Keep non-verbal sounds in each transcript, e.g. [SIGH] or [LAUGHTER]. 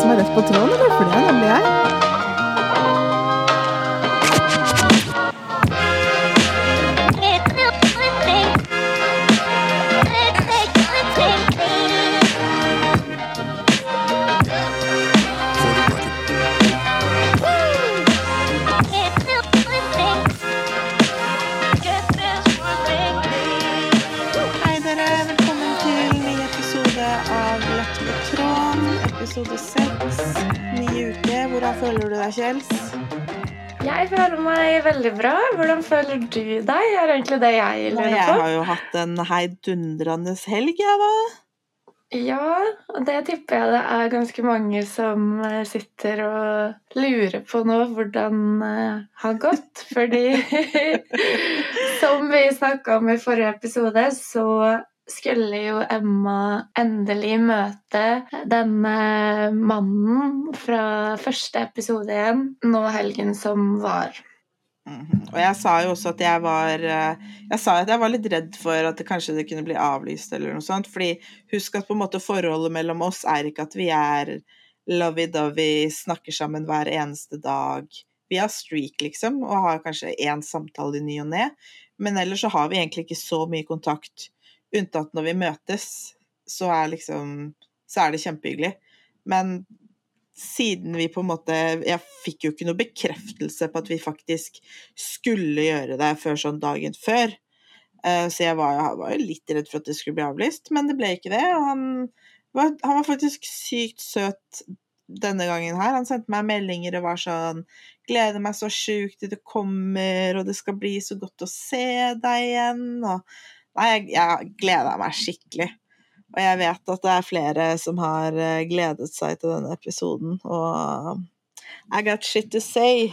Som er rett på tråden, eller? For det er nemlig jeg. Føler du deg, Kjels? Jeg føler meg veldig bra. Hvordan føler du deg? er egentlig det jeg lurer på. Jeg har jo hatt en heidundrende helg, jeg, da. Ja, og det tipper jeg det er ganske mange som eh, sitter og lurer på nå hvordan det har gått. Fordi [LAUGHS] som vi snakka om i forrige episode, så skulle jo Emma endelig møte denne mannen fra første episode igjen nå helgen som var. Mhm. Og jeg sa jo også at jeg var eh, Jeg sa at jeg var litt redd for at det kanskje det kunne bli avlyst eller noe sånt. Fordi husk at på en måte forholdet mellom oss er ikke at vi er lovey-dovey, snakker sammen hver eneste dag. Vi har streak, liksom, og har kanskje én samtale i ny og ne. Men ellers så har vi egentlig ikke så mye kontakt. Unntatt når vi møtes, så er liksom Så er det kjempehyggelig. Men siden vi på en måte Jeg fikk jo ikke noe bekreftelse på at vi faktisk skulle gjøre det før sånn dagen før. Eh, Så jeg var, jeg var jo litt redd for at det skulle bli avlyst, men det ble ikke det. Og han var, han var faktisk sykt søt denne gangen her. Han sendte meg meldinger og var sånn Gleder meg så sjukt til det kommer, og det skal bli så godt å se deg igjen. Og Nei, jeg, jeg gleda meg skikkelig. Og jeg vet at det er flere som har eh, gledet seg til denne episoden, og I got shit to say.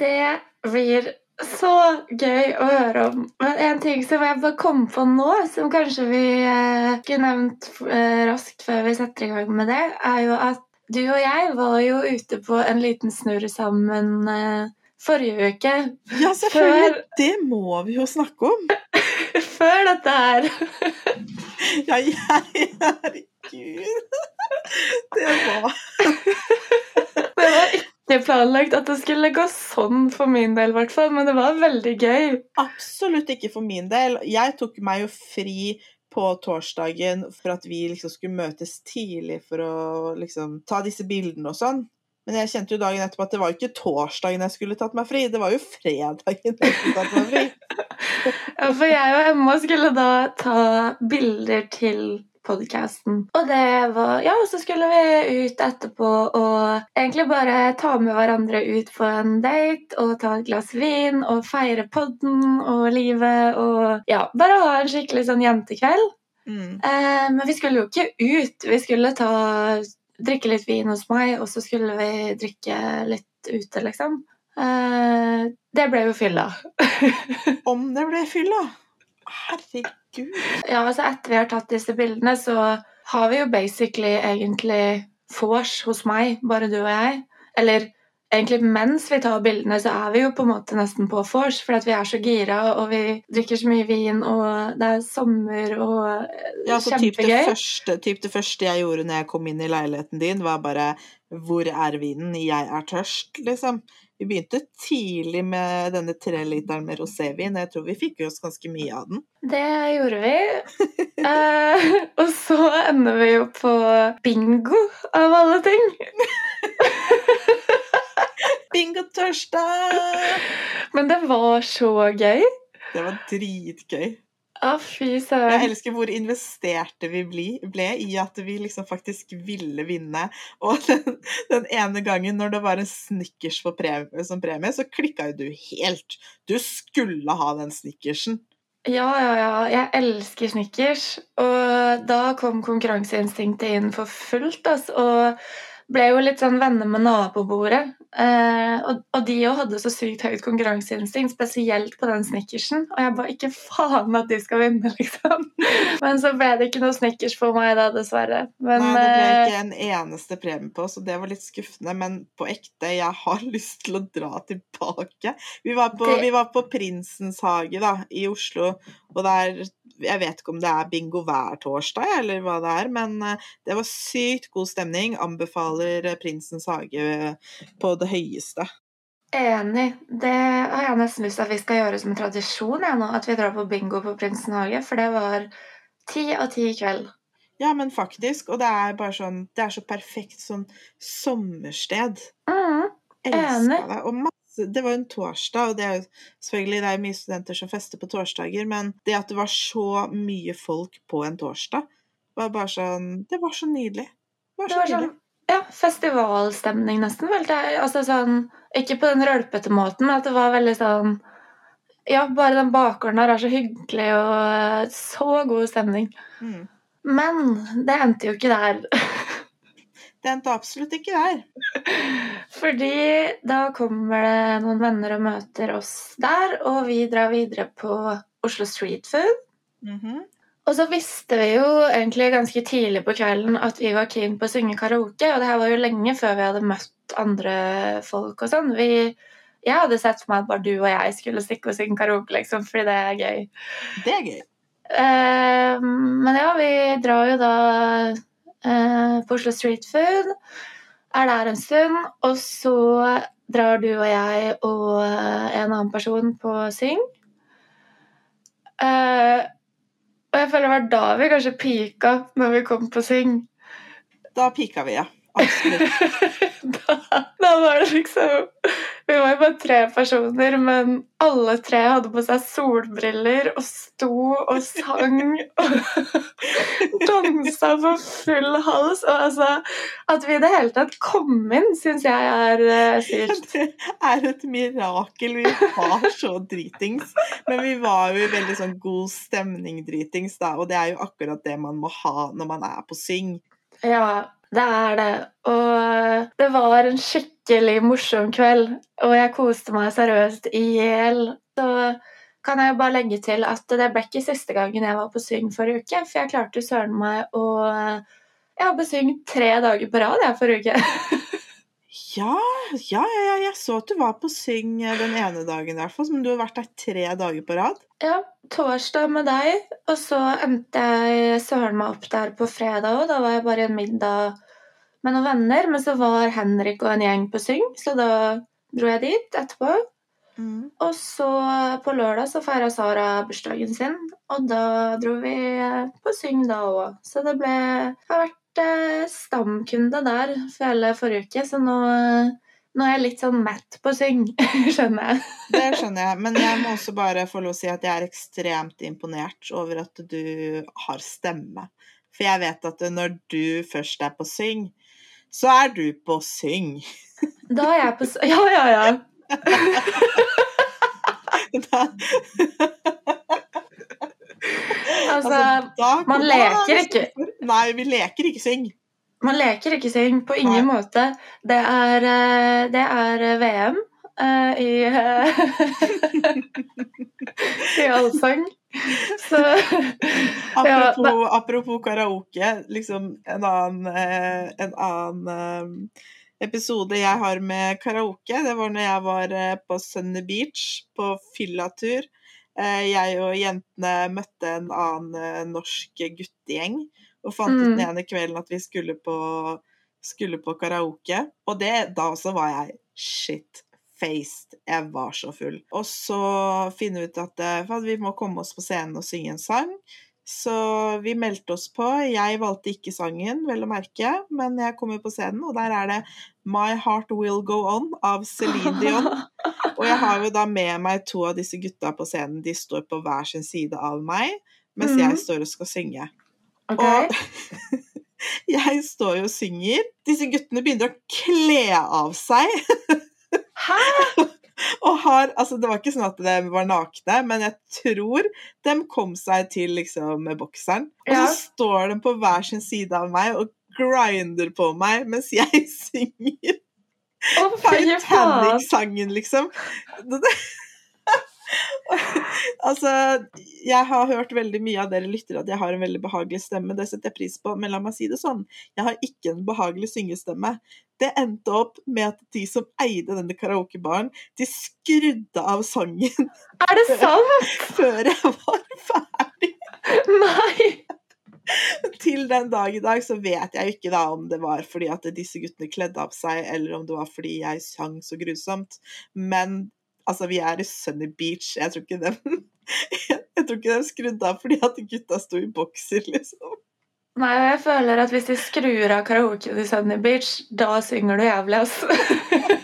Det blir så gøy å høre om. Men en ting som jeg bare kom på nå, som kanskje vi eh, skulle nevnt eh, raskt før vi setter i gang med det, er jo at du og jeg var jo ute på en liten snurr sammen eh, forrige uke. Ja, selvfølgelig! Det må vi jo snakke om! [LAUGHS] Før dette her. [LAUGHS] Ja, jeg Herregud! Det var Det var ikke planlagt at det skulle gå sånn for min del, hvert fall, men det var veldig gøy. absolutt ikke for min del. Jeg tok meg jo fri på torsdagen for at vi liksom skulle møtes tidlig for å liksom ta disse bildene og sånn. Men jeg kjente jo dagen etterpå at det var jo ikke torsdagen jeg skulle tatt meg fri, det var jo fredagen jeg skulle tatt meg fri. [LAUGHS] Ja, for jeg og Emma skulle da ta bilder til podcasten. Og det var Ja, så skulle vi ut etterpå og egentlig bare ta med hverandre ut på en date og ta et glass vin og feire podden og livet og Ja, bare ha en skikkelig sånn jentekveld. Mm. Eh, men vi skulle jo ikke ut. Vi skulle ta drikke litt vin hos meg, og så skulle vi drikke litt ute, liksom. Eh, det ble jo fylla. [LAUGHS] Om det ble fylla! Herregud. Ja, altså etter vi har tatt disse bildene, så har vi jo basically egentlig vors hos meg, bare du og jeg. Eller egentlig mens vi tar bildene, så er vi jo på en måte nesten på vors, for at vi er så gira, og vi drikker så mye vin, og det er sommer og eh, Ja, så typ det, kjempegøy. første, typ det første jeg gjorde når jeg kom inn i leiligheten din, var bare 'Hvor er vinen? Jeg er tørst', liksom. Vi begynte tidlig med denne treliteren med rosévin. Jeg tror vi fikk i oss ganske mye av den. Det gjorde vi. [LAUGHS] Eh, og så ender vi jo på bingo, av alle ting. [LAUGHS] Bingo-torsdag! Men det var så gøy. Det var dritgøy. Å, fy Jeg elsker hvor investerte vi ble, ble i at vi liksom faktisk ville vinne. Og [LAUGHS] den, den ene gangen når det var en Snickers premie, som premie, så klikka jo du helt. Du skulle ha den Snickersen. Ja, ja, ja. Jeg elsker Snickers. Og da kom konkurranseinstinktet inn for fullt. Altså, og ble jo litt sånn venner med nabobordet. Eh, og, og de òg hadde så sykt høyt konkurranseinstinkt, spesielt på den Snickersen. Og jeg bare ikke faen at de skal vinne, liksom. [LAUGHS] Men så ble det ikke noe Snickers for meg da, dessverre. Men Nei, det ble eh, ikke en eneste premie på, så det var litt skuffende. Men på ekte, jeg har [LAUGHS] lyst til å dra tilbake. Vi var på, Det- vi var på Prinsens hage da, i Oslo, og der Jeg vet ikke om det er bingo hver torsdag, eller hva det er, men eh, det var sykt god stemning. Anbefaler eh, Prinsens hage eh, på det høyeste. Enig. Det har jeg nesten lyst til at vi skal gjøre som en tradisjon jeg nå, at vi drar på bingo på Prinsen hage, for det var ti av ti i kveld. Ja, men faktisk. Og det er bare sånn Det er så perfekt sånn sommersted. Mm, Elska Enig. det. Og masse Det var en torsdag, og det er jo selvfølgelig det er mye studenter som fester på torsdager, men det at det var så mye folk på en torsdag, var bare sånn Det var så nydelig. Det var Det så nydelig. sånn ja, festivalstemning nesten, følte jeg. Altså sånn, ikke på den rølpete måten, men at det var veldig sånn Ja, bare den bakgården her er så hyggelig, og så god stemning. Mm. Men det endte jo ikke der. Det endte absolutt ikke der. [LAUGHS] Fordi da kommer det noen venner og møter oss der, og vi drar videre på Oslo Street Food. Mhm. Og så visste vi jo egentlig ganske tidlig på kvelden at vi var keen på å synge karaoke, og det her var jo lenge før vi hadde møtt andre folk og sånn. Vi, jeg hadde sett for meg at bare du og jeg skulle stikke og synge karaoke, liksom, fordi det er gøy. Det er gøy. Uh, men ja, vi drar jo da på Oslo Street Food, er der en stund, og så drar du og jeg og eh, en annen person på Syng. Eh, og jeg føler det var da vi kanskje pika når vi kom på Syng. Da pika vi, ja. Absolutt. [LAUGHS] da, da var det liksom Vi var jo bare tre personer, men alle tre hadde på seg solbriller og sto og sang og [LAUGHS] dansa på full hals. Og altså At vi i det hele tatt kom inn, syns jeg er eh, sykt. [LAUGHS] Det er et mirakel. Vi var så dritings. Men vi var jo i veldig sånn god stemning dritings, da. Og det er jo akkurat det man må ha når man er på syng. Ja, det er det. Og det var en skikkelig morsom kveld, og jeg koste meg seriøst i hjel. Så kan jeg jo bare legge til at det ble ikke siste gangen jeg var på syng forrige uke, for jeg klarte søren meg å Jeg har på syng tre dager på rad jeg forrige uke. [LAUGHS] Ja, ja, ja, jeg så at du var på syng den ene dagen i hvert fall, men du har vært der tre dager på rad. Ja, torsdag med deg, og så endte jeg søren meg opp der på fredag òg. Da var jeg bare en middag med noen venner, men så var Henrik og en gjeng på syng, så da dro jeg dit etterpå. Mm. Og så på lørdag så feira Sara bursdagen sin, og da dro vi på syng da òg. Så det ble har vært eh, stamkunde der for hele forrige uke, så nå, nå er jeg litt sånn matt på syng, [LAUGHS] skjønner jeg. Det skjønner jeg, men jeg må også bare få lov å si at jeg er ekstremt imponert over at du har stemme. For jeg vet at når du først er på syng, så er du på syng. Da er jeg på syng Ja, ja, ja. Da, Altså, da man leker ikke. Nei, vi leker ikke syng. man leker ikke syng på ingen måte. Det er, eh, det er eh, VM eh, i eh, [LAUGHS] I allsang. Så [LAUGHS] ja, Apropos, apropos karaoke, liksom en annen, eh, en annen episode jeg har med karaoke, det var når jeg var på Sunny Beach på fyllatur. Jeg og jentene møtte en annen norsk guttegjeng og fant ut Mm. den ene kvelden at vi skulle på, skulle på karaoke. Og det, da også var jeg shit-faced. Jeg var så full. Og så finne ut at eh, vi må komme oss på scenen og synge en sang. Så vi meldte oss på. Jeg valgte ikke sangen, vel å merke, men jeg kom jo på scenen, og der er det My Heart Will Go On av Celine Dion. [LAUGHS] Og jeg har jo da med meg to av disse gutta på scenen. De står på hver sin side av meg, mens Mhm. jeg står og skal synge. Okay. Og [LAUGHS] jeg står jo og synger. Disse guttene begynner å kle av seg. [LAUGHS] Hæ? [LAUGHS] Og har Altså, det var ikke sånn at de var nakne, men jeg tror de kom seg til liksom med bokseren. Og Ja. så står de på hver sin side av meg og grinder på meg mens jeg [LAUGHS] synger oh. Titanic-sangen, liksom. [LAUGHS] Altså, jeg har hørt veldig mye av dere lyttere at jeg har en veldig behagelig stemme. Det setter jeg pris på, men la meg si det sånn. Jeg har ikke en behagelig syngestemme. Det endte opp med at de som eide denne karaokebaren, de skrudde av sangen [LAUGHS] Er det sant? før jeg var ferdig. Nei! [LAUGHS] Til den dag i dag så vet jeg ikke da om det var fordi at disse guttene kledde av seg, eller om det var fordi jeg sang så grusomt. Men altså, vi er i Sunny Beach. Jeg tror ikke dem [LAUGHS] Jeg tror ikke de skrudde av fordi at gutta sto i bokser, liksom. Nei, og jeg føler at hvis de skrur av karaoken i Sunny Beach, da synger du jævlig, ass. [LAUGHS]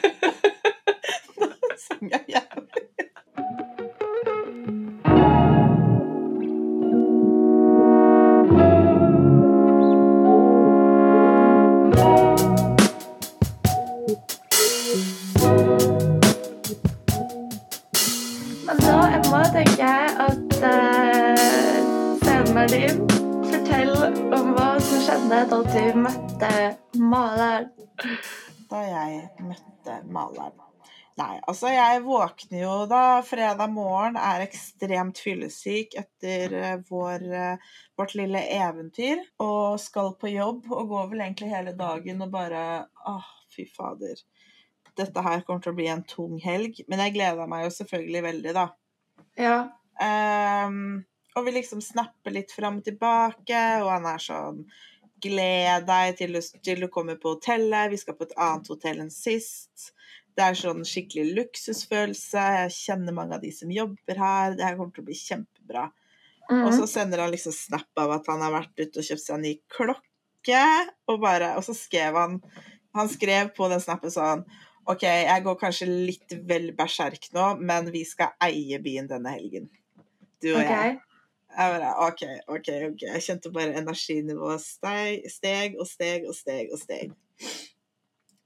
altså jeg våkner jo da fredag morgen, er ekstremt fyllesyk etter eh, vår, eh, vårt lille eventyr, og skal på jobb og går vel egentlig hele dagen og bare Åh, fy fader. Dette her kommer til å bli en tung helg. Men jeg gleder meg jo selvfølgelig veldig, da. Ja. Um, og vi liksom snapper litt fram og tilbake, og han er sånn Gled deg til du, til du kommer på hotellet. Vi skal på et annet hotell enn sist. Det er sånn skikkelig luksusfølelse. Jeg kjenner mange av de som jobber her. Det her kommer til å bli kjempebra. Mm. Og så sender han liksom snap av at han har vært ute og kjøpt seg en ny klokke. Og, bare, og så skrev han Han skrev på den snappen sånn OK, jeg går kanskje litt vel berserk nå, men vi skal eie byen denne helgen. Du og jeg. Jeg bare OK, OK, OK. Jeg kjente bare energinivået steg, steg og steg og steg og steg.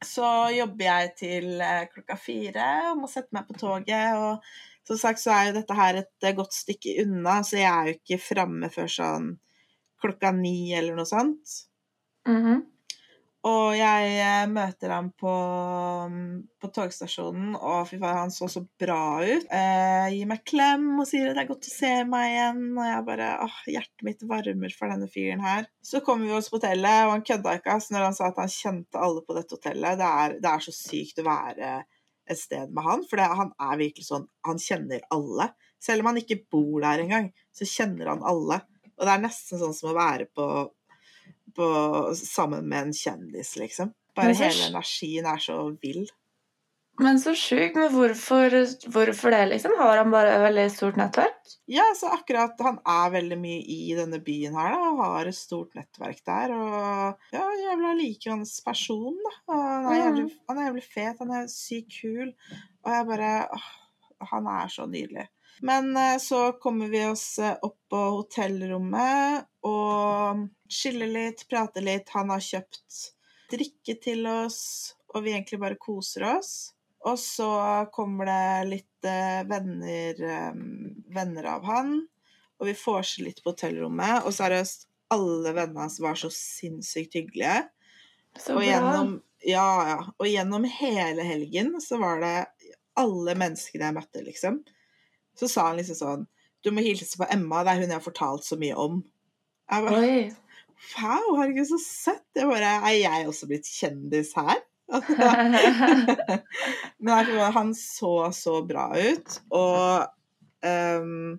Så jobber jeg til eh, klokka fire og må sette meg på toget. Og som sagt så er jo dette her et eh, godt stykke unna, så jeg er jo ikke framme før sånn klokka ni eller noe sånt. Mhm. Og jeg eh, møter ham på, mm, på togstasjonen, og fy faen, han så så bra ut. Eh, gir meg klem og sier at det er godt å se meg igjen. Og jeg bare åh, hjertet mitt varmer for denne fyren her. Så kommer vi oss på hotellet, og han kødda ikke ass, når han sa at han kjente alle på dette hotellet. Det er, det er så sykt å være et sted med han, for det, han er virkelig sånn Han kjenner alle. Selv om han ikke bor der engang, så kjenner han alle. Og det er nesten sånn som å være på på, sammen med en kjendis, liksom. Bare så- hele energien er så vill. Men så sjukt. Men hvorfor, hvorfor det, liksom? Har han bare et veldig stort nettverk? Ja, så akkurat Han er veldig mye i denne byen her, da, og har et stort nettverk der. Og ja, jævla liker hans person, da. Han, er jævlig, han er jævlig fet, han er sykt kul. Og jeg bare åh, Han er så nydelig. Men eh, så kommer vi oss eh, opp på hotellrommet og chiller litt, prater litt. Han har kjøpt drikke til oss, og vi egentlig bare koser oss. Og så kommer det litt eh, venner, eh, venner av han, og vi vorser litt på hotellrommet. Og seriøst, alle vennene hans var så sinnssykt hyggelige. Så Og gjennom, ja, ja. og gjennom hele helgen så var det alle menneskene jeg møtte, liksom. Så sa han liksom sånn Du må hilse på Emma, det er hun jeg har fortalt så mye om. Jeg bare, Oi. Wow, ikke så søtt! Jeg bare, Er jeg også blitt kjendis her? [LAUGHS] [LAUGHS] Men nei, han så så bra ut, og um,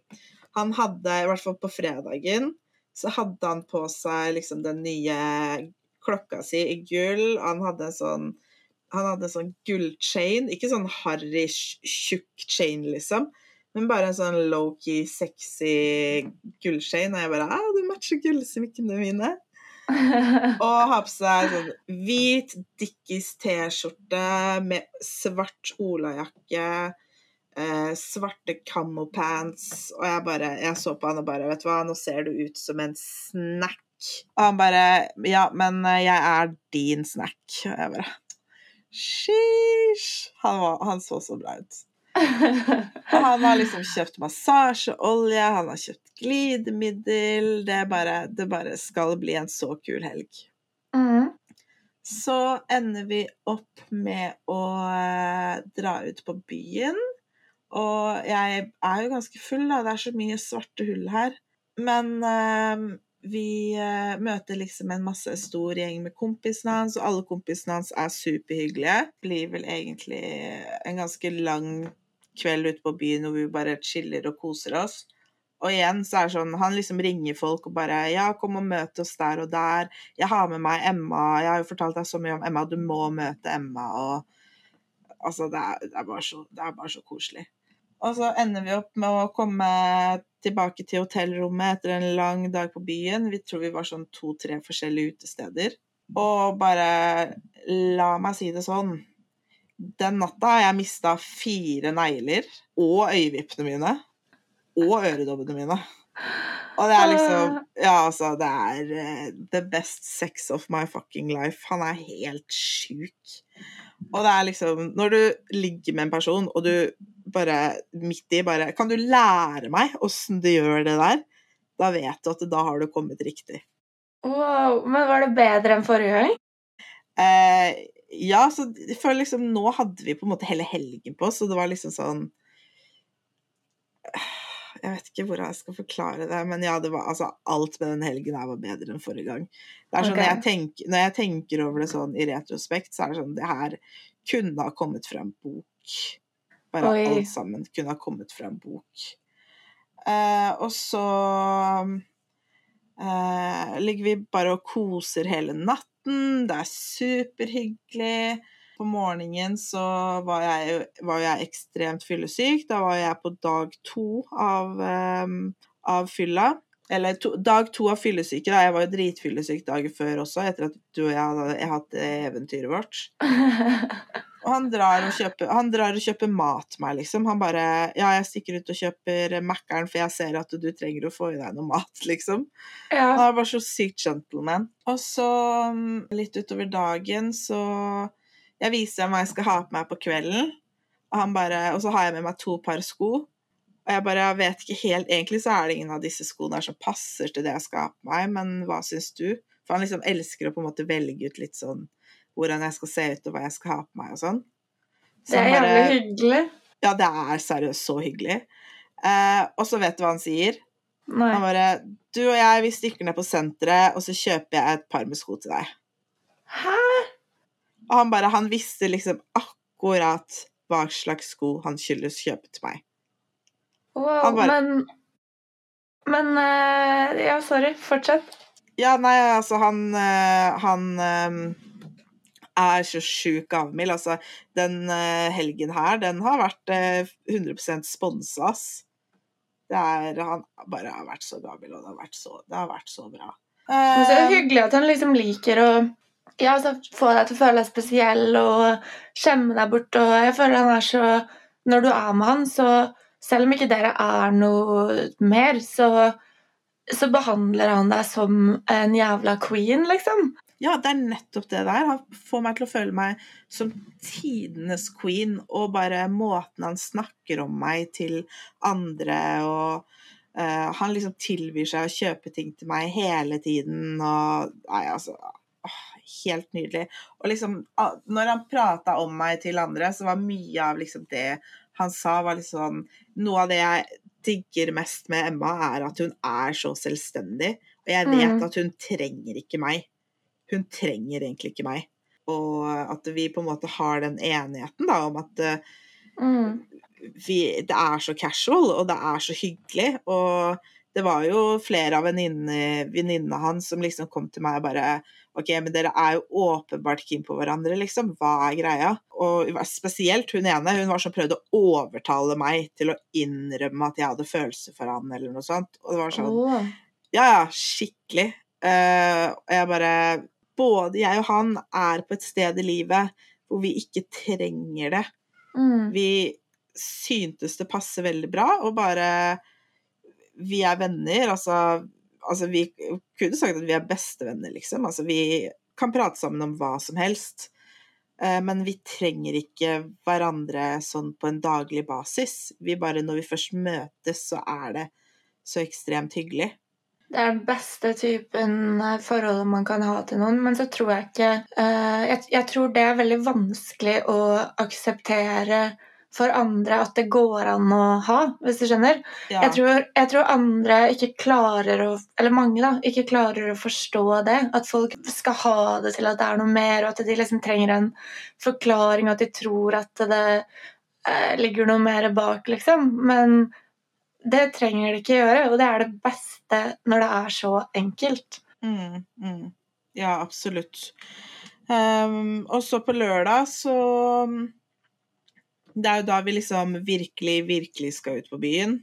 han hadde, i hvert fall på fredagen, så hadde han på seg liksom den nye klokka si i gull. Han hadde en sånn han hadde en sånn gullchain, ikke sånn harry, tjukk chain, liksom, men bare en sånn low-key, sexy gullchain. Og jeg bare ah, 'Du matcher gullsmykkene mine'. [LAUGHS] Og har på seg sånn hvit Dickies T-skjorte med svart olajakke, eh, svarte camo-pants, og jeg bare Jeg så på han og bare Vet du hva, nå ser du ut som en snack. Og han bare Ja, men eh, jeg er din snack. Og jeg bare Sheesh. Han, var, han så så bra ut. Og han har liksom kjøpt massasjeolje, han har kjøpt glidemiddel. Det bare, det bare skal bli en så kul helg. Mm. Så ender vi opp med å eh, dra ut på byen. Og jeg er jo ganske full, da. Det er så mye svarte hull her. Men eh, vi eh, møter liksom en masse stor gjeng med kompisene hans, og alle kompisene hans er superhyggelige. Blir vel egentlig en ganske lang kveld ute på byen hvor vi bare chiller og koser oss. Og igjen så er det sånn, han liksom ringer folk og bare 'Ja, kom og møte oss der og der. Jeg har med meg Emma. Jeg har jo fortalt deg så mye om Emma. Du må møte Emma.' Og altså, det er, det er, bare, så, det er bare så koselig. Og så ender vi opp med å komme tilbake til hotellrommet etter en lang dag på byen. Vi tror vi var sånn to-tre forskjellige utesteder. Og bare la meg si det sånn. Den natta har jeg mista fire negler og øyevippene mine. Og øredobbene mine. Og det er liksom Ja, altså, det er uh, the best sex of my fucking life. Han er helt sjuk. Og det er liksom Når du ligger med en person, og du bare midt i bare Kan du lære meg åssen du gjør det der? Da vet du at da har du kommet riktig. Wow, Men var det bedre enn forrige gang? Eh, ja, så føler liksom Nå hadde vi på en måte hele helgen på oss, så det var liksom sånn Jeg vet ikke hvordan jeg skal forklare det, men ja, det var altså Alt med den helgen her var bedre enn forrige gang. Det er sånn, okay. når, jeg tenker, når jeg tenker over det sånn i retrospekt, så er det sånn Det her kunne ha kommet fra en bok. Bare Oi. alt sammen kunne ha kommet fra en bok. Uh, og så uh, ligger vi bare og koser hele natten. Det er superhyggelig. På morgenen så var jeg, var jeg ekstremt fyllesyk. Da var jeg på dag to av, um, av fylla. Eller to, dag to av fyllesyke. Da. Jeg var jo dritfyllesyk dagen før også, etter at du og jeg hadde hatt eventyret vårt. [LAUGHS] Og han drar og kjøper, han drar og kjøper mat meg, liksom. Han bare Ja, jeg stikker ut og kjøper Mækkern, for jeg ser at du trenger å få i deg noe mat, [LAUGHS] liksom. Han ja. er bare så sykt gentleman. Og så, mm, litt utover dagen, så Jeg viser ham hva jeg skal ha på meg på kvelden, og, han bare, og så har jeg med meg to par sko. Og jeg bare vet ikke helt Egentlig så er det ingen av disse skoene som passer til det jeg skal ha på meg, men hva syns du? For han liksom elsker å på en måte velge ut litt sånn hvordan jeg skal se ut, og hva jeg skal ha på meg og sånn. Så Det er bare- jævlig hyggelig. Ja, det er seriøst så hyggelig. Eh, og så vet du hva han sier? Han bare 'Du og jeg, vi stikker ned på senteret, og så kjøper jeg et par med sko til deg'. Hæ? Og han bare Han visste liksom akkurat hva slags sko han skulle kjøpe til meg. Wow, bare- men Men eh, Ja, sorry. Fortsett. Ja, nei, altså, han eh, Han eh, er så sjuk gavmild. Altså, den helgen her, den har vært eh, 100 sponsa, ass. Det er Han bare har vært så gavmild, og det har vært så, det har vært så bra. Men så er det hyggelig at han liksom liker å ja, altså, få deg til å føle deg spesiell og skjemme deg bort. Og jeg føler han er så Når du er med han, så selv om ikke dere er noe mer, så, så behandler han deg som en jævla queen, liksom. Ja, det er nettopp det der. Han får meg til å føle meg som tidenes queen, og bare måten han snakker om meg til andre, og uh, han liksom tilbyr seg å kjøpe ting til meg hele tiden, og Nei, altså åh, Helt nydelig. Og liksom, når han prata om meg til andre, så var mye av liksom det han sa, var litt sånn Noe av det jeg digger mest med Emma, er at hun er så selvstendig. Og jeg vet Mm. at hun trenger ikke meg hun trenger egentlig ikke meg. Og at vi på en måte har den enigheten da, om at eh, Mm. vi, det er så casual, og det er så hyggelig. Og det var jo flere av venninne- venninnene hans som liksom kom til meg og bare Ok, men dere er jo åpenbart keen på hverandre, liksom. Hva er greia? Og spesielt hun ene, hun var som prøvde å overtale meg til å innrømme at jeg hadde følelser for han, eller noe sånt. Og det var sånn oh. ja, ja, skikkelig. Eh, og jeg bare Både jeg og han er på et sted i livet hvor vi ikke trenger det. Mm. Vi syntes det passer veldig bra, og bare Vi er venner, altså Altså, vi kunne sagt at vi er bestevenner, liksom. Altså, vi kan prate sammen om hva som helst. Eh, Men vi trenger ikke hverandre sånn på en daglig basis. Vi bare, når vi først møtes, så er det så ekstremt hyggelig. Det er den beste typen forhold forholdet man kan ha til noen, men så tror jeg ikke eh, jeg tror det er veldig vanskelig å akseptere for andre at det går an å ha, hvis du skjønner. Ja. Jeg, tror, jeg tror andre ikke klarer å Eller mange, da. Ikke klarer å forstå det. At folk skal ha det til at det er noe mer, og at de liksom trenger en forklaring, og at de tror at det eh, ligger noe mer bak, liksom. Men det trenger de ikke gjøre, og det er det beste når det er så enkelt. Mm, mm. Ja, absolutt. Um, og så på lørdag så Det er jo da vi liksom virkelig, virkelig skal ut på byen.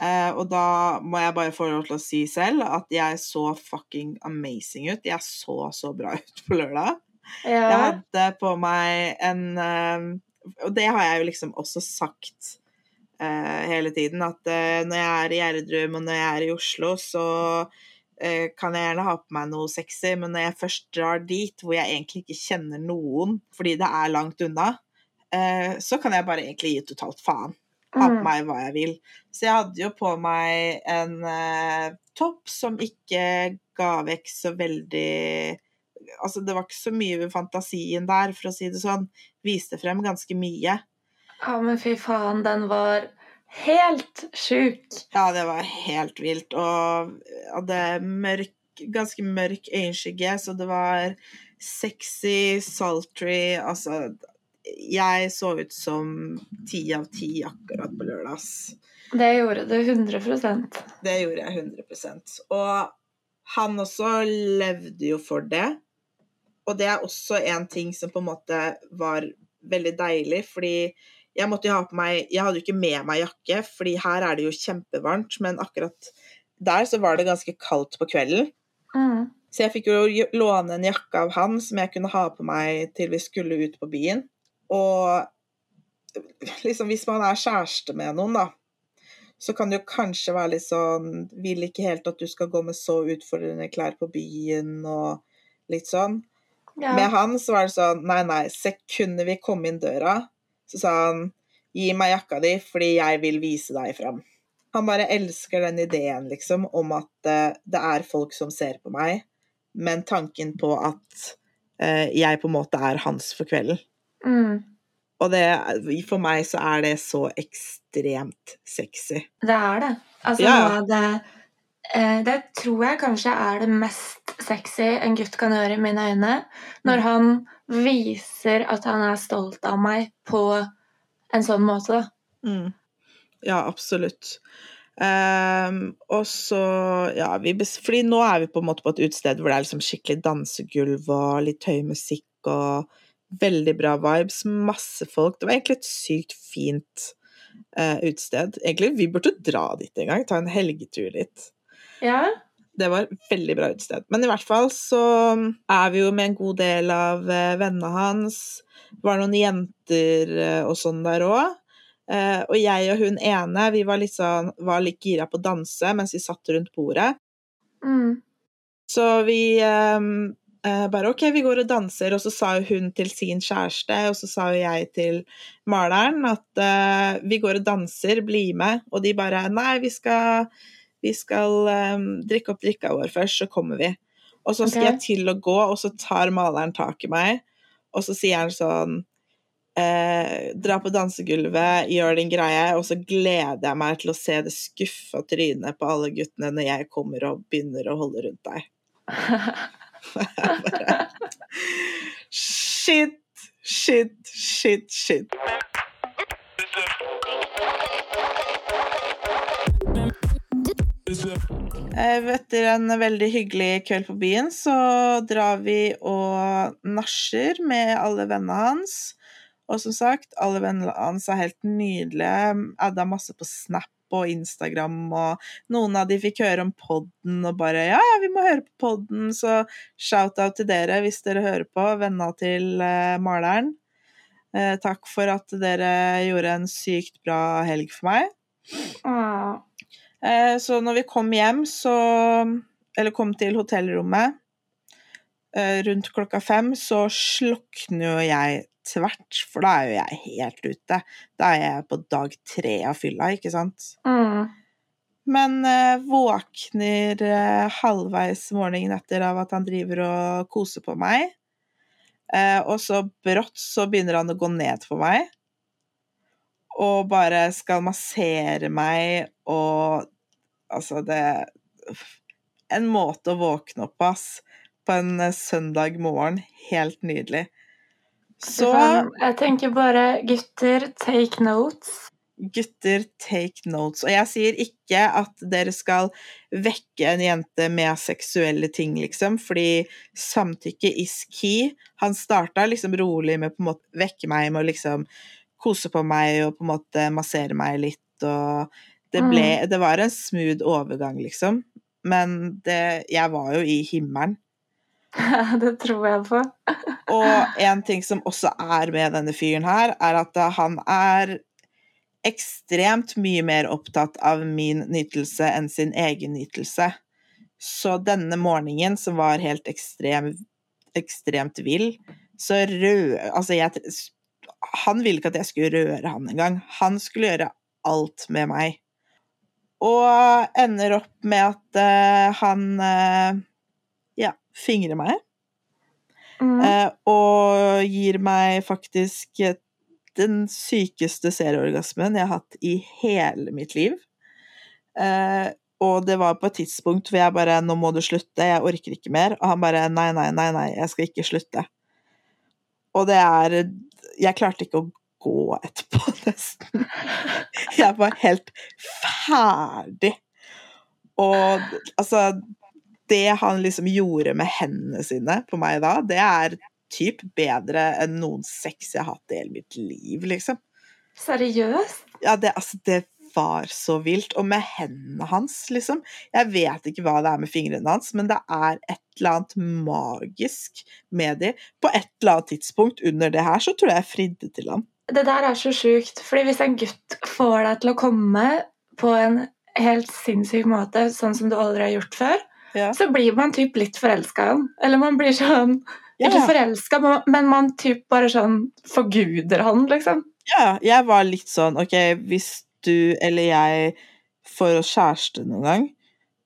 Uh, og da må jeg bare få lov til å si selv at jeg så fucking amazing ut. Jeg så så bra ut på lørdag. Ja. Jeg hadde på meg en uh, Og det har jeg jo liksom også sagt uh, hele tiden, at når jeg er i Gjerdrum og når jeg er i Oslo, så kan jeg gjerne ha på meg noe sexy, men når jeg først drar dit hvor jeg egentlig ikke kjenner noen fordi det er langt unna, så kan jeg bare egentlig gi totalt faen. Ha på Mm. meg hva jeg vil. Så jeg hadde jo på meg en eh, topp som ikke ga vekk så veldig Altså, det var ikke så mye ved fantasien der, for å si det sånn. Viste frem ganske mye. Ja, men fy faen, den var helt sjuk. Ja, det var helt vilt. Og hadde mørk, ganske mørk øyenskygge, så det var sexy, sultry Altså, jeg så ut som ti av ti akkurat på lørdags. Det gjorde du 100% Det gjorde jeg 100% Og han også levde jo for det. Og det er også en ting som på en måte var veldig deilig, fordi jeg måtte jo ha på meg Jeg hadde jo ikke med meg jakke, fordi her er det jo kjempevarmt, men akkurat der så var det ganske kaldt på kvelden. Mm. Så jeg fikk jo låne en jakke av han som jeg kunne ha på meg til vi skulle ut på byen. Og liksom hvis man er kjæreste med noen, da, så kan det jo kanskje være litt sånn Vil ikke helt at du skal gå med så utfordrende klær på byen og litt sånn. Ja. Med han så var det sånn Nei, nei, sekundet vi kom inn døra, så sa han Gi meg jakka di, fordi jeg vil vise deg fram. Han bare elsker den ideen, liksom, om at uh, det er folk som ser på meg, men tanken på at uh, jeg på en måte er hans for kvelden. Mm. Og det, for meg så er det så ekstremt sexy. Det er det. Altså, Ja. det eh, Det tror jeg kanskje er det mest sexy en gutt kan gjøre i mine øyne. Når han viser at han er stolt av meg på en sånn måte, da. Mm. Ja, absolutt. Um, og så Ja, vi fordi nå er vi på en måte på et utested hvor det er liksom skikkelig dansegulv og litt høy musikk og veldig bra vibes. Masse folk. Det var egentlig et sykt fint uh, utested. Egentlig, vi burde dra dit en gang. Ta en helgetur dit. Ja. Det var et veldig bra utested. Men i hvert fall så er vi jo med en god del av eh, vennene hans. Det var noen jenter eh, og sånn der òg. og jeg og hun ene vi var litt, sånn, var litt gira på å danse mens vi satt rundt bordet. Mm. Så vi eh, bare OK, vi går og danser. Og så sa hun til sin kjæreste, og så sa jo jeg til maleren at uh, vi går og danser, bli med. Og de bare Nei, vi skal, vi skal um, drikke opp drikka vår først, så kommer vi. Og så skal okay. jeg til å gå, og så tar maleren tak i meg, og så sier han sånn eh, Dra på dansegulvet, gjør din greie, og så gleder jeg meg til å se det skuffa trynet på alle guttene når jeg kommer og begynner å holde rundt deg. [LAUGHS] Shit, shit, shit, shit. Eh, Etter en veldig hyggelig kveld på byen, så drar vi og nasjer med alle vennene hans. Og som sagt, alle vennene hans er helt nydelige. Adda masse på Snap og Instagram, og noen av de fikk høre om podden og bare Ja, ja, vi må høre på podden, så shout-out til dere hvis dere hører på, venna til eh, maleren. Eh, takk for at dere gjorde en sykt bra helg for meg. Eh, så når vi kom hjem, så Eller kom til hotellrommet eh, rundt klokka fem, så slukner jo jeg tvert, for da er jo jeg helt ute. Da er jeg på dag tre av fylla, ikke sant? Mm. Men eh, våkner eh, halvveis morgenen etter av at han driver og koser på meg. Eh, og så brått så begynner han å gå ned på meg. Og bare skal massere meg og Altså, det En måte å våkne opp på, ass. På en søndag morgen. Helt nydelig. Så jeg tenker bare gutter, take notes. gutter, take notes. Og jeg sier ikke at dere skal vekke en jente med seksuelle ting, liksom, fordi samtykke is key. Han starta liksom rolig med på en måte vekke meg med å liksom kose på meg og på en måte massere meg litt, og det ble Det var en smooth overgang, liksom. Men det Jeg var jo i himmelen. [LAUGHS] det tror jeg på. [LAUGHS] Og en ting som også er med denne fyren her, er at han er ekstremt mye mer opptatt av min nytelse enn sin egen nytelse. Så denne morgenen, som var helt ekstrem, ekstremt vill, så rød... Altså, jeg Han ville ikke at jeg skulle røre han engang. Han skulle gjøre alt med meg. Og ender opp med at uh, han uh, ja, fingrer meg. Mm. Uh, og gir meg faktisk den sykeste serieorgasmen jeg har hatt i hele mitt liv. og det var på et tidspunkt hvor jeg bare 'Nå må du slutte, jeg orker ikke mer.' Og han bare 'Nei, nei, nei, nei, jeg skal ikke slutte'. Og det er Jeg klarte ikke å gå etterpå, [LAUGHS] nesten. Jeg var helt ferdig. Og altså Det han liksom gjorde med hendene sine på meg da, det er typ bedre enn noen sex jeg har hatt i hele mitt liv, liksom. Seriøst? Ja, det, altså, det var så vilt. Og med hendene hans, liksom. Jeg vet ikke hva det er med fingrene hans, men det er et eller annet magisk med de. På et eller annet tidspunkt under det her så tror jeg jeg fridde til ham. Det der er så sjukt, fordi hvis en gutt får deg til å komme på en helt sinnssyk måte, sånn som du aldri har gjort før, Ja. så blir man typ litt forelska i han. Eller man blir sånn Ikke Ja. forelska, men man typ bare sånn forguder han, liksom. Ja, jeg var litt sånn OK, hvis du eller jeg får oss kjæreste noen gang,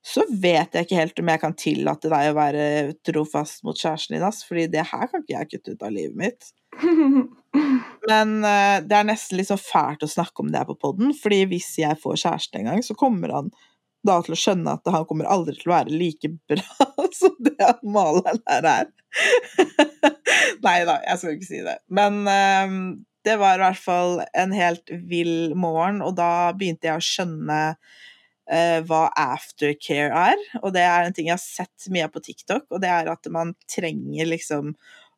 så vet jeg ikke helt om jeg kan tillate deg å være trofast mot kjæresten din, ass, fordi det her kan ikke jeg kutte ut av livet mitt. [LAUGHS] Men uh, det er nesten litt så fælt å snakke om det her på poden, fordi hvis jeg får kjæreste en gang, så kommer han da til å skjønne at han kommer aldri til å være like bra [LAUGHS] som det maleren her er. [LAUGHS] Nei da, jeg skal ikke si det. Men eh, det var i hvert fall en helt vill morgen, og da begynte jeg å skjønne uh, hva aftercare er. Og det er en ting jeg har sett mye på TikTok, og det er at man trenger liksom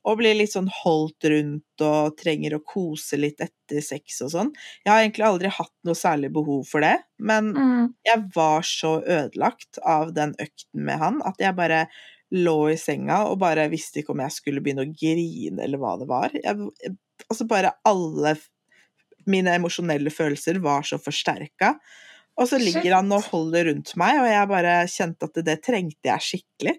å blir litt sånn holdt rundt og trenger å kose litt etter sex og sånn. Jeg har egentlig aldri hatt noe særlig behov for det, men Mm. jeg var så ødelagt av den økten med han at jeg bare lå i senga og bare visste ikke om jeg skulle begynne å grine eller hva det var. Jeg, altså bare alle mine emosjonelle følelser var så forsterka. Og så ligger han og holder rundt meg, og jeg bare kjente at det trengte jeg skikkelig.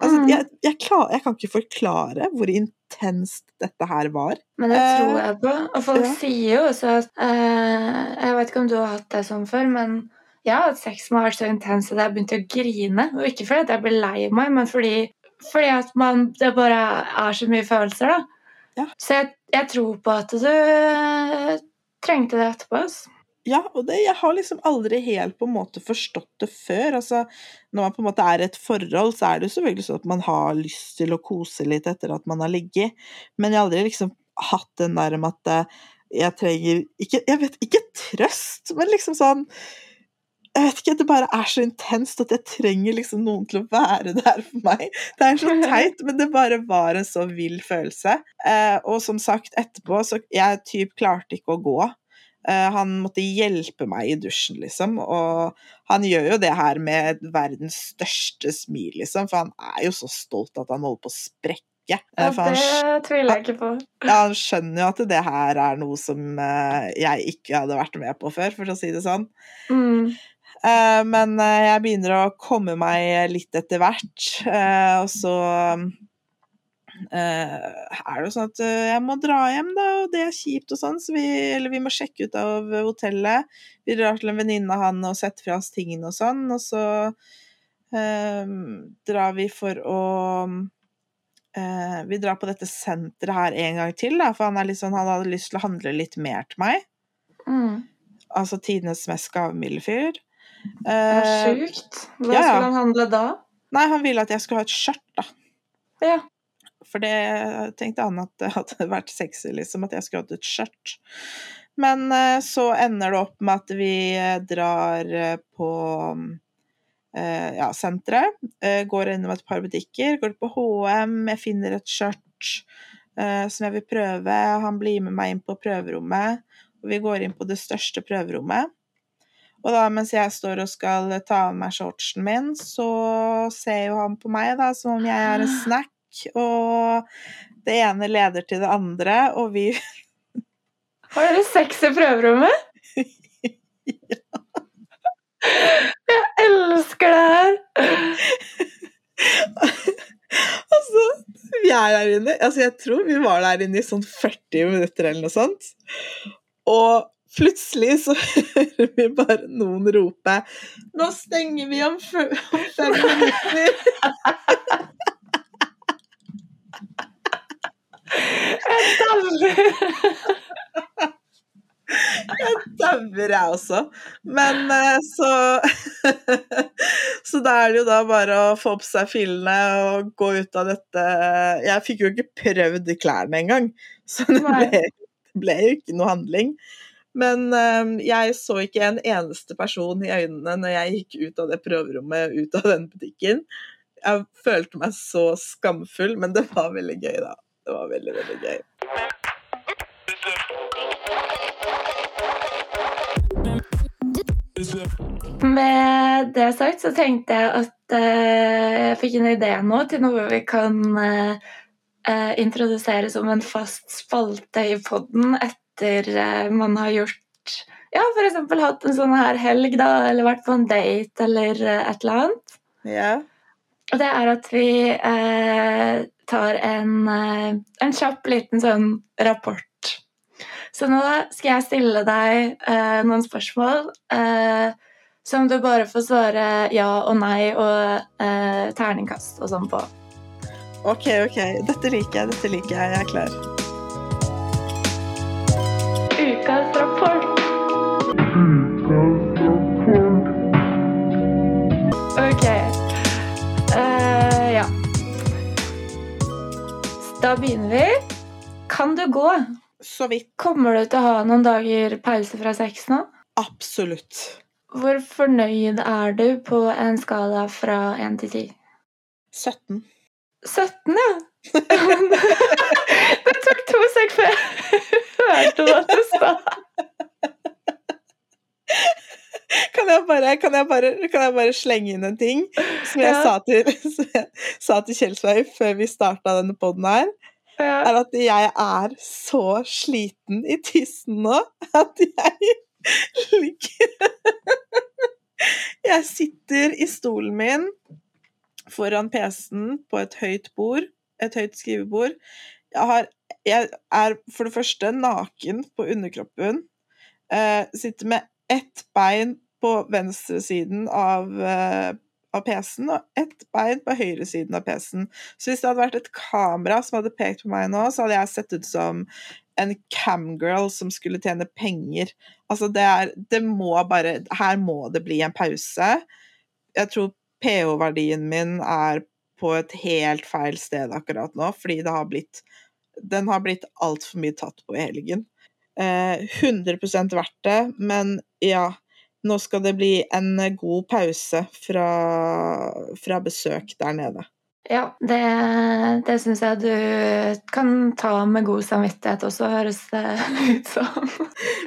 Altså, Mm. jeg, jeg, klar, jeg kan ikke forklare hvor intenst dette her var. Men det tror Eh, jeg på. Og folk ja. sier jo også at eh, Jeg vet ikke om du har hatt det sånn før, men jeg har hatt sex som har vært så intens at jeg begynte å grine. Og ikke fordi at jeg ble lei meg, men fordi, fordi at man, det bare er så mye følelser, da. Ja. Så jeg, jeg tror på at du eh, trengte det etterpå. Altså. Ja, og det, jeg har liksom aldri helt på en måte forstått det før. Altså, når man på en måte er i et forhold, så er det jo selvfølgelig sånn at man har lyst til å kose litt etter at man har ligget, men jeg har aldri liksom hatt den der med at eh, jeg trenger ikke, Jeg vet ikke trøst, men liksom sånn jeg vet ikke, Det bare er så intenst at jeg trenger liksom noen til å være [LAUGHS] der for meg. Det er så [LAUGHS] teit, men det bare var en så vill følelse. Eh, og som sagt, etterpå så Jeg typ klarte ikke å gå. Eh, han måtte hjelpe meg i dusjen, liksom. Og han gjør jo det her med verdens største smil, liksom. For han er jo så stolt at han holder på å sprekke. Eh, Ja, det tviler jeg ikke på. ja, han skjønner jo at det her er noe som eh, jeg ikke hadde vært med på før, for å si det sånn. Mm. Men jeg begynner å komme meg litt etter hvert, og så er det jo sånn at eh, jeg må dra hjem, da, og det er kjipt og sånn, så vi, eller vi må sjekke ut av hotellet. Vi drar til en venninne av han og setter fra oss tingene og sånn, og så eh, drar vi for å eh, Vi drar på dette senteret her en gang til, da, for han, er sånn, han hadde lyst til å handle litt mer til meg. Mm. Altså tidenes mest gavmilde fyr. Er Eh, sjukt. Hva ja, ja. skulle han handle da? Nei, han ville at jeg skulle ha et skjørt, da. Ja. For det tenkte han at det hadde vært sexy, liksom, at jeg skulle hatt et skjørt. Men eh, så ender det opp med at vi eh, drar eh, på ja, senteret. Går innom et par butikker. Går på HM, jeg finner et skjørt som jeg vil prøve. Han blir med meg inn på prøverommet, og vi går inn på det største prøverommet. Og da mens jeg står og skal ta av meg shortsen min, så ser jo han på meg da som om jeg er en snack, og det ene leder til det andre, og vi [LAUGHS] Har dere sex i prøverommet? ja. [LAUGHS] Jeg elsker det her! [LAUGHS] Altså, vi er der inne Altså, jeg tror vi var der inne i sånn 40 minutter eller noe sånt. Og plutselig så hører vi bare noen rope 'Nå stenger vi om, om fem minutter'. Jeg dauer! Jeg dauer, jeg også. Men eh, så [LAUGHS] Så da er det jo da bare å få på seg fillene og gå ut av dette Jeg fikk jo ikke prøvd klærne engang, så det ble, ble jo ikke noe handling. Men eh, jeg så ikke en eneste person i øynene når jeg gikk ut av det prøverommet, ut av den butikken. Jeg følte meg så skamfull, men det var veldig gøy, da. Det var veldig, veldig gøy. Med det sagt så tenkte jeg at eh, jeg fikk en idé nå til noe vi kan eh, eh, introdusere som en fast spalte i podden etter man har gjort Ja, f.eks. hatt en sånn her helg, da, eller vært på en date eller et eller annet. Ja. Og det er at vi eh, tar en, eh, en kjapp liten sånn rapport. Så nå skal jeg stille deg eh, noen spørsmål eh, som du bare får svare ja og nei og eh, terningkast og sånn på. OK, OK. Dette liker jeg. Dette liker jeg. Jeg er klar. Begynner vi. Kan du gå? Så vidt. Kommer du til å ha noen dager pause fra sex nå? Absolutt. Hvor fornøyd er du på en skala fra 1 til 10? 17. 17, ja! [LAUGHS] det tok to sek før jeg hørte hva du sa. Kan jeg, bare, kan, jeg bare, kan jeg bare slenge inn en ting som jeg Ja. sa til, [LAUGHS] jeg sa til Kjelsveig før vi starta denne poden her? Ja. Er at jeg er så sliten i tissen nå at jeg ligger [LAUGHS] Jeg sitter i stolen min foran PC-en på et høyt bord, et høyt skrivebord. Jeg, har, jeg er for det første naken på underkroppen. Uh, sitter med ett bein på venstresiden av, eh, av PC-en og ett bein på høyresiden av PC-en. Så hvis det hadde vært et kamera som hadde pekt på meg nå, så hadde jeg sett ut som en camgirl som skulle tjene penger. Altså, det er Det må bare Her må det bli en pause. Jeg tror pH-verdien min er på et helt feil sted akkurat nå, fordi det har blitt Den har blitt altfor mye tatt på i helgen. Eh, 100 verdt det, men ja Nå skal det bli en god pause fra, fra besøk der nede. Ja, det, det syns jeg du kan ta med god samvittighet også, høres det [LAUGHS] ut som.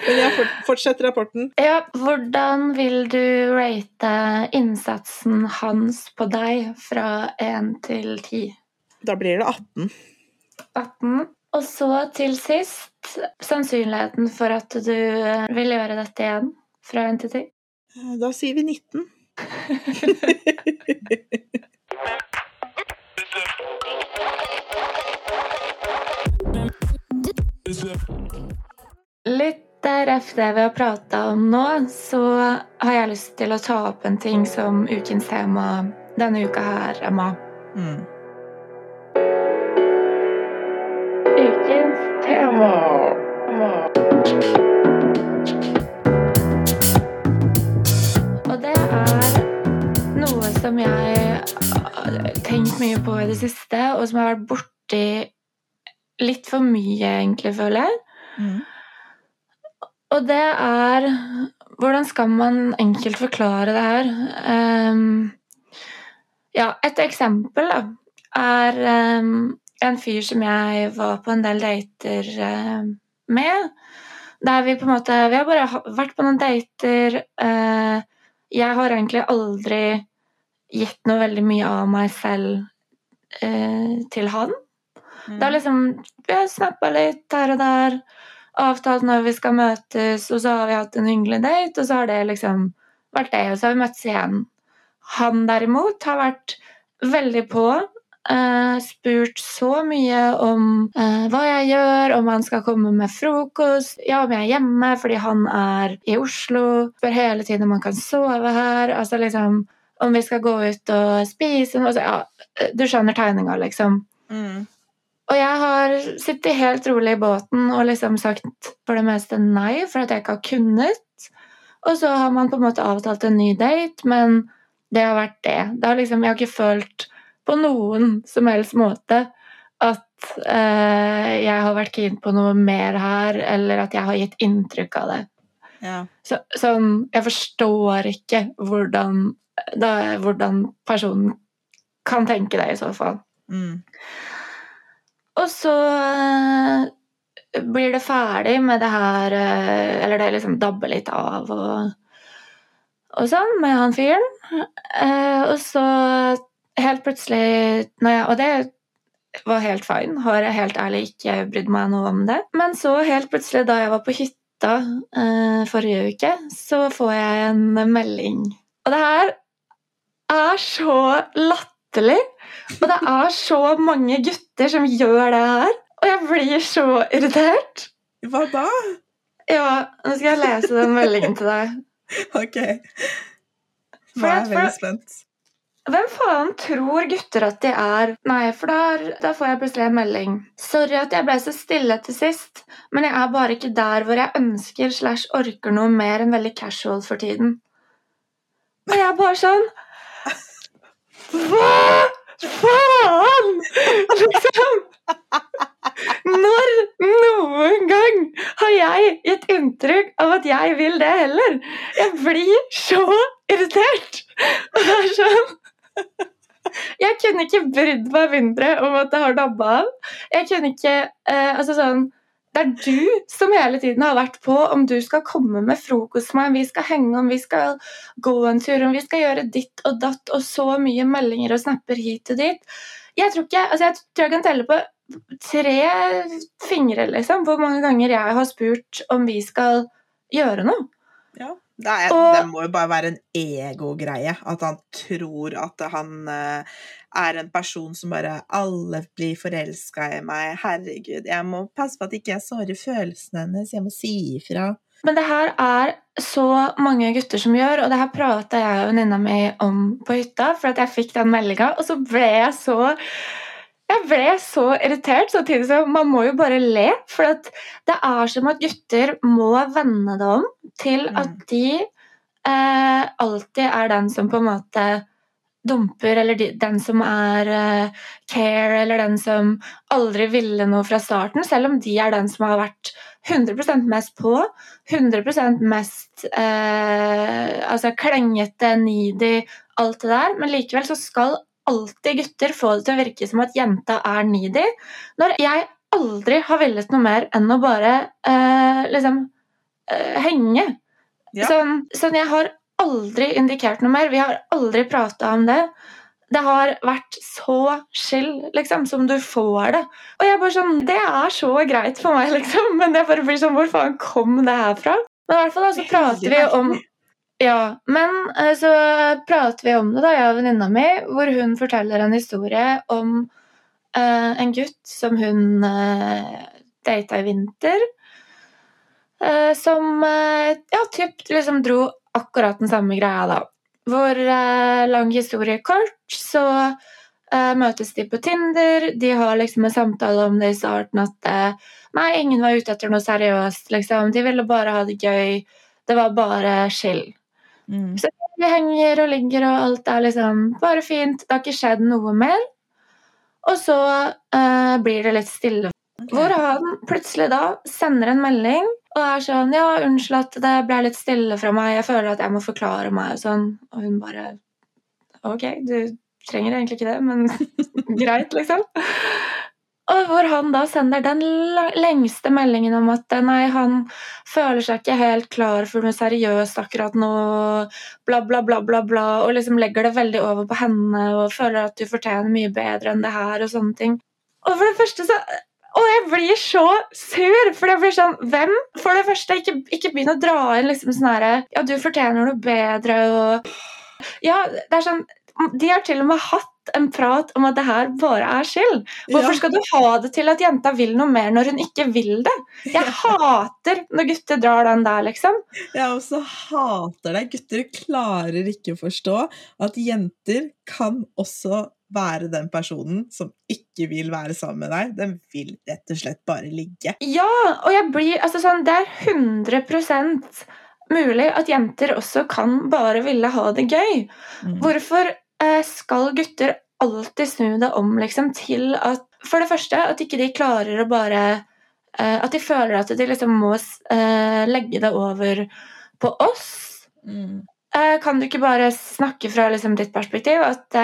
Men jeg fortsetter rapporten. Ja, hvordan vil du rate innsatsen hans på deg fra 1 til 10? Da blir det 18. 18. Og så til sist sannsynligheten for at du vil gjøre dette igjen fra 1 til 10. Da sier vi 19. [LAUGHS] Litt det vi har prata om nå, så har jeg lyst til å ta opp en ting som ukens tema denne uka her, Emma. Mm. Ukens tema. Og som jeg har tenkt mye på i det siste, og som jeg har vært borti litt for mye, egentlig, føler jeg. Mm. Og det er Hvordan skal man enkelt forklare det her? Um, ja, et eksempel da, er um, en fyr som jeg var på en del dater uh, med. Der vi på en måte Vi har bare vært på noen dater. Uh, jeg har egentlig aldri gitt noe veldig mye av meg selv eh, til han. Mm. Det er liksom Vi har snappa litt her og der avtalt når vi skal møtes, og så har vi hatt en hyggelig date, og så har det liksom vært det, og så har vi møttes igjen. Han derimot har vært veldig på. Uh, spurt så mye om uh, hva jeg gjør, om han skal komme med frokost, ja, om jeg er hjemme fordi han er i Oslo. Spør hele tiden om han kan sove her. Altså liksom Om vi skal gå ut og spise altså, ja, Du skjønner tegninga, liksom. Mm. Og jeg har sittet helt rolig i båten og liksom sagt for det meste nei, for at jeg ikke har kunnet. Og så har man på en måte avtalt en ny date, men det har vært det. det har liksom, jeg har ikke følt på noen som helst måte at eh, jeg har vært keen på noe mer her, eller at jeg har gitt inntrykk av det. Ja. Så, sånn Jeg forstår ikke hvordan, da, hvordan personen kan tenke det, i så fall. Mm. Og så uh, blir det ferdig med det her uh, Eller det liksom dabber litt av og, og sånn med han fyren. Uh, og så helt plutselig jeg, Og det var helt fine, har jeg helt ærlig ikke brydd meg noe om det. Men så helt plutselig, da jeg var på hytta forrige uke, så får jeg en melding. Og det her er så latterlig. Og det er så mange gutter som gjør det her. Og jeg blir så irritert. Hva da? Ja, nå skal jeg lese den meldingen til deg. Ok. Nå er jeg veldig spent. Hvem faen tror gutter at de er? Nei, for der, da får jeg plutselig en melding. Sorry at jeg ble så stille til sist, men jeg er bare ikke der hvor jeg ønsker slash orker noe mer enn veldig casual for tiden. Og jeg er bare sånn Hva? Faen! Liksom. Når noen gang har jeg gitt inntrykk av at jeg vil det heller? Jeg blir så irritert! Og det er sånn Jeg kunne ikke brydd meg mindre om at det har dabba av. Jeg kunne ikke eh, Altså sånn det er du som hele tiden har vært på om du skal komme med frokost med om vi skal henge, om vi skal gå en tur, om vi skal gjøre ditt og datt, og så mye meldinger og snapper hit og dit. Jeg tror, ikke, altså jeg tror jeg kan telle på tre fingre liksom, hvor mange ganger jeg har spurt om vi skal gjøre noe. Ja. Det, er, og, det, må jo bare være en ego-greie. At han tror at han uh, er en person som bare Alle blir forelska i meg. Herregud, jeg må passe på at ikke jeg sårer følelsene hennes. Jeg må si ifra. Men det her er så mange gutter som gjør, og det her prata jeg og venninna mi om på hytta, for at jeg fikk den meldinga, og så ble jeg så jeg ble så irritert, samtidig som man må jo bare le. For det er som at gutter må vende det om til mm. at de eh, alltid er den som på en måte dumper, eller de, den som er uh, care, eller den som aldri ville noe fra starten, selv om de er den som har vært 100% mest på, 100% mest uh, altså klengete, needy, alt det der. Men likevel så skal alltid gutter få det til å virke som at jenta er needy, når jeg aldri har villet noe mer enn å bare uh, liksom henge. Ja. Sånn, sånn, jeg har aldri indikert noe mer. Vi har aldri prata om det. Det har vært så chill, liksom, som du får det. Og jeg bare sånn Det er så greit for meg, liksom. [LAUGHS] Men jeg bare blir sånn Hvor faen kom det her fra? Men i hvert fall da, så prater vi om ja, men eh, så prater vi om det, da, jeg og venninna mi, hvor hun forteller en historie om uh, en gutt som hun uh, data i vinter. Uh, som uh, ja, typ liksom dro akkurat den samme greia, da. Hvor lang historie kort, så møtes de på Tinder. De har liksom en samtale om det i starten at nei, ingen var ute etter noe seriøst, liksom. De ville bare ha det gøy. Det var bare chill. Mm. Så vi henger og ligger, og alt er liksom bare fint. Det har ikke skjedd noe mer. Og så uh, blir det litt stille Hvor han plutselig da sender en melding og er sånn Ja, unnskyld at det ble litt stille fra meg, jeg føler at jeg må forklare meg og sånn. Og hun bare Ok, du trenger egentlig ikke det, men [LAUGHS] greit, liksom. Og hvor han da sender den lengste meldingen om at nei, han føler seg ikke helt klar for noe seriøst akkurat nå, bla, bla, bla, bla, bla, og liksom legger det veldig over på henne og føler at du fortjener mye bedre enn det her og sånne ting. Og for det første så og jeg blir så sur! For jeg blir sånn Hvem? For det første, ikke, ikke begynn å dra inn liksom sånn herre Ja, du fortjener noe bedre og Ja, det er sånn De har til og med hatt en prat om at det her bare er skyld. Hvorfor skal du ha det til at jenta vil noe mer når hun ikke vil det? Jeg hater når gutter drar den der, liksom. Jeg også hater det. Gutter klarer ikke å forstå at jenter kan også være den personen som ikke vil være sammen med deg. Den vil rett og slett bare ligge. Ja, og jeg blir altså sånn Det er 100% mulig at jenter også kan bare ville ha det gøy. Mm. Hvorfor Eh, skal gutter alltid snu det om liksom, til at For det første at ikke de klarer å bare eh, At de føler at de liksom må eh, legge det over på oss. Mm. Kan du ikke bare snakke fra liksom, ditt perspektiv at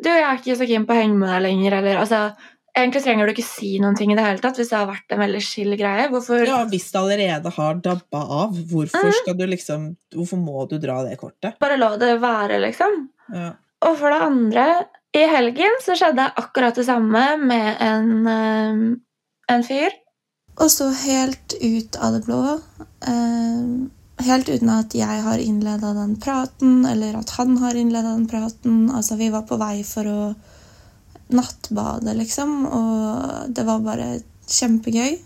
du, jeg er ikke så keen på å henge med deg lenger, eller altså Egentlig trenger du ikke si noen ting i det hele tatt hvis det har vært en veldig chill greie. Hvorfor Ja, Hvis det allerede har dabba av, hvorfor mm. skal du liksom Hvorfor må du dra det kortet? Bare la det være, liksom. Ja. Og for det andre, i helgen så skjedde akkurat det samme med en, um, en fyr. Og så helt ut av det blå, um, helt uten at jeg har innleda den praten, eller at han har innleda den praten Altså, vi var på vei for å nattbade, liksom, og det var bare kjempegøy.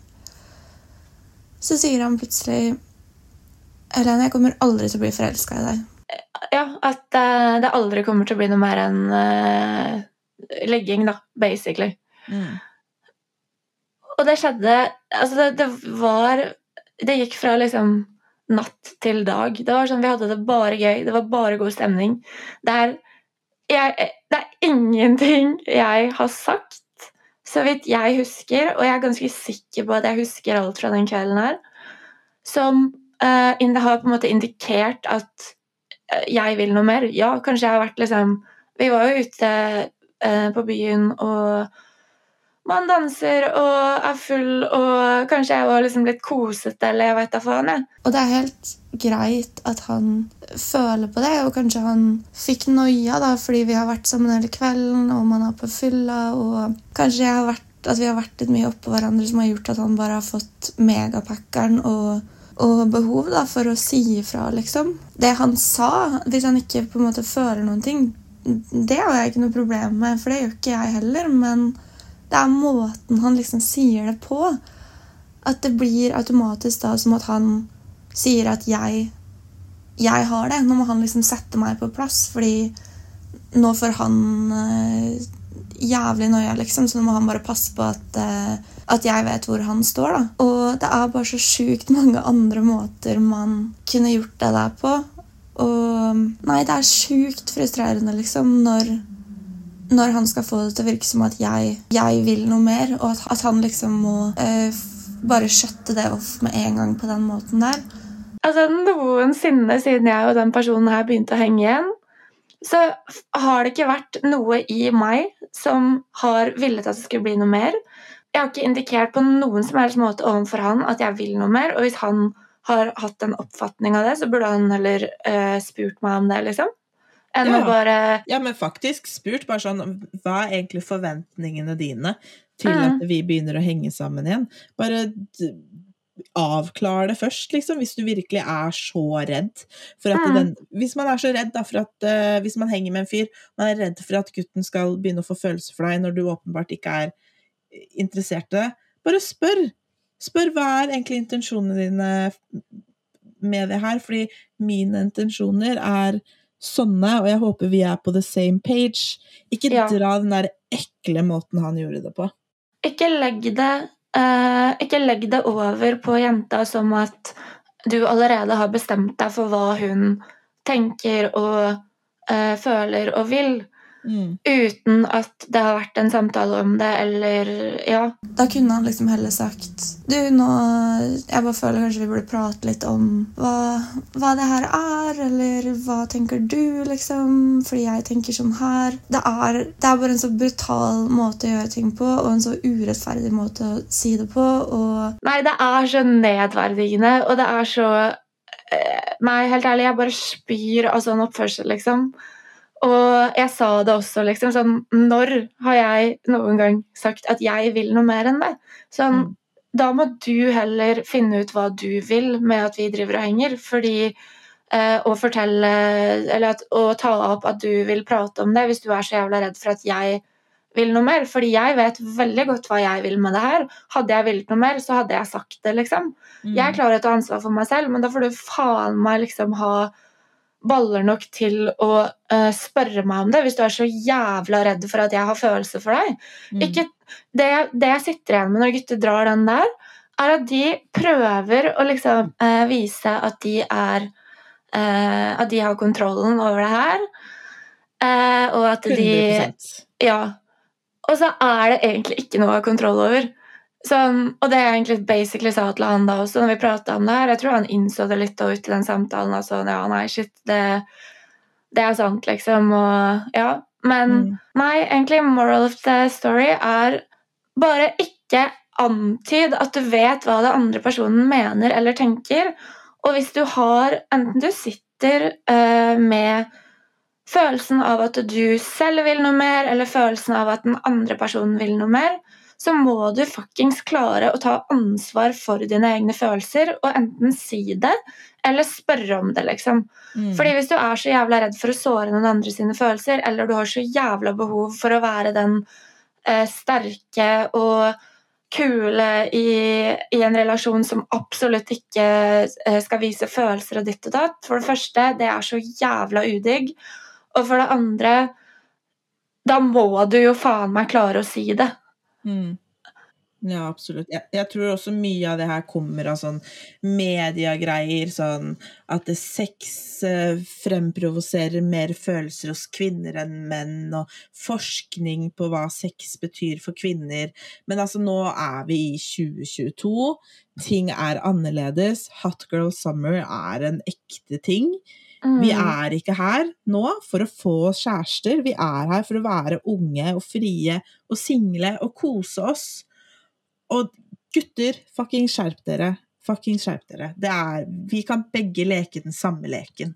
Så sier han plutselig Helene, jeg kommer aldri til å bli forelska i deg. Ja, at uh, det aldri kommer til å bli noe mer enn uh, legging, da, basically. Mm. Og det skjedde Altså, det, det, var Det gikk fra liksom natt til dag. Det var sånn, Vi hadde det bare gøy. Det var bare god stemning. Det er, jeg, det er ingenting jeg har sagt, så vidt jeg husker, og jeg er ganske sikker på at jeg husker alt fra den kvelden her, som uh, har på en måte indikert at jeg vil noe mer. Ja, kanskje jeg har vært liksom Vi var jo ute uh, på byen, og man danser og er full, og kanskje jeg var liksom litt kosete, eller jeg veit da faen, jeg. Og det er helt greit at han føler på det, og kanskje han fikk noia da, fordi vi har vært sammen hele kvelden, og man er på fylla, og kanskje jeg har vært, at vi har vært litt mye oppå hverandre som har gjort at han bare har fått megapackeren og og behov da, for å si ifra, liksom. Det han sa, hvis han ikke på en måte føler noen ting, det har jeg ikke noe problem med, for det gjør ikke jeg heller. Men det er måten han liksom sier det på, at det blir automatisk da som at han sier at jeg jeg har det. Nå må han liksom sette meg på plass, fordi nå får han uh, jævlig nøye, liksom, så nå må han bare passe på at uh, at jeg vet hvor han står. da. Og det er bare så sjukt mange andre måter man kunne gjort det der på. Og nei, det er sjukt frustrerende, liksom, når, når han skal få det til å virke som at jeg, jeg vil noe mer, og at, at han liksom må uh, bare skjøtte det off med en gang på den måten der. Altså, Noensinne siden jeg og den personen her begynte å henge igjen, så har det ikke vært noe i meg som har villet at det skulle bli noe mer jeg har ikke indikert på noen som helst måte overfor han at jeg vil noe mer. Og hvis han har hatt en oppfatning av det, så burde han heller uh, spurt meg om det, liksom. Enn ja. å bare Ja, men faktisk spurt. Bare sånn Hva er egentlig forventningene dine til mm. at vi begynner å henge sammen igjen? Bare avklar det først, liksom, hvis du virkelig er så redd for at mm. den Hvis man er så redd da, for at uh, Hvis man henger med en fyr, man er redd for at gutten skal begynne å få følelser for deg når du åpenbart ikke er interessert i det, bare spør. Spør hva er egentlig intensjonene dine med det her, fordi mine intensjoner er sånne, og jeg håper vi er på the same page. Ikke ja. dra den der ekle måten han gjorde det på. Ikke legg det, uh, ikke legg det over på jenta som at du allerede har bestemt deg for hva hun tenker og uh, føler og vil. Mm. uten at det har vært en samtale om det, eller ja. Da kunne han liksom heller sagt Du, nå Jeg bare føler kanskje vi burde prate litt om hva, hva det her er, eller hva tenker du, liksom? Fordi jeg tenker sånn her. Det er, det er bare en så brutal måte å gjøre ting på, og en så urettferdig måte å si det på, og Nei, det er så nedverdigende, og det er så eh, Nei, helt ærlig, jeg bare spyr av sånn oppførsel, liksom. Og jeg sa det også, liksom. Sånn, når har jeg noen gang sagt at jeg vil noe mer enn det? Sånn, Mm. Da må du heller finne ut hva du vil med at vi driver og henger, fordi eh, Å fortelle Eller at, å ta opp at du vil prate om det hvis du er så jævla redd for at jeg vil noe mer. Fordi jeg vet veldig godt hva jeg vil med det her. Hadde jeg villet noe mer, så hadde jeg sagt det, liksom. Mm. Jeg klarer å ta ansvar for meg selv, men da får du faen meg liksom ha baller nok til å uh, spørre meg om det, hvis du er så jævla redd for at jeg har følelser for deg. Mm. Ikke, det, det jeg sitter igjen med når gutter drar den der, er at de prøver å liksom uh, vise at de er uh, At de har kontrollen over det her. Og at de 100 Ja. Og så er det egentlig ikke noe å ha kontroll over. Sånn, og det jeg egentlig basically sa til han da også, når vi prata om det her Jeg tror han innså det litt da ute i den samtalen. Sånn, ja, nei, shit, det, det er sant, liksom. Og ja. Men Mm. nei, egentlig moral of the story er bare ikke antyd at du vet hva den andre personen mener eller tenker. Og hvis du har Enten du sitter uh, med følelsen av at du selv vil noe mer, eller følelsen av at den andre personen vil noe mer, så må du fuckings klare å ta ansvar for dine egne følelser og enten si det eller spørre om det, liksom. Mm. Fordi hvis du er så jævla redd for å såre noen andre sine følelser, eller du har så jævla behov for å være den eh, sterke og kule i, i en relasjon som absolutt ikke eh, skal vise følelser og ditt og datt For det første, det er så jævla udigg. Og for det andre, da må du jo faen meg klare å si det. Mm. Ja, absolutt. Jeg, jeg tror også mye av det her kommer av sånn mediegreier, sånn at sex eh, fremprovoserer mer følelser hos kvinner enn menn, og forskning på hva sex betyr for kvinner. Men altså, nå er vi i 2022. Ting er annerledes. Hot girl summer er en ekte ting. Vi Mm. er ikke her nå for å få oss kjærester, vi er her for å være unge og frie og single og kose oss. Og gutter, fucking skjerp dere. Fucking skjerp dere. Det er, vi kan begge leke den samme leken.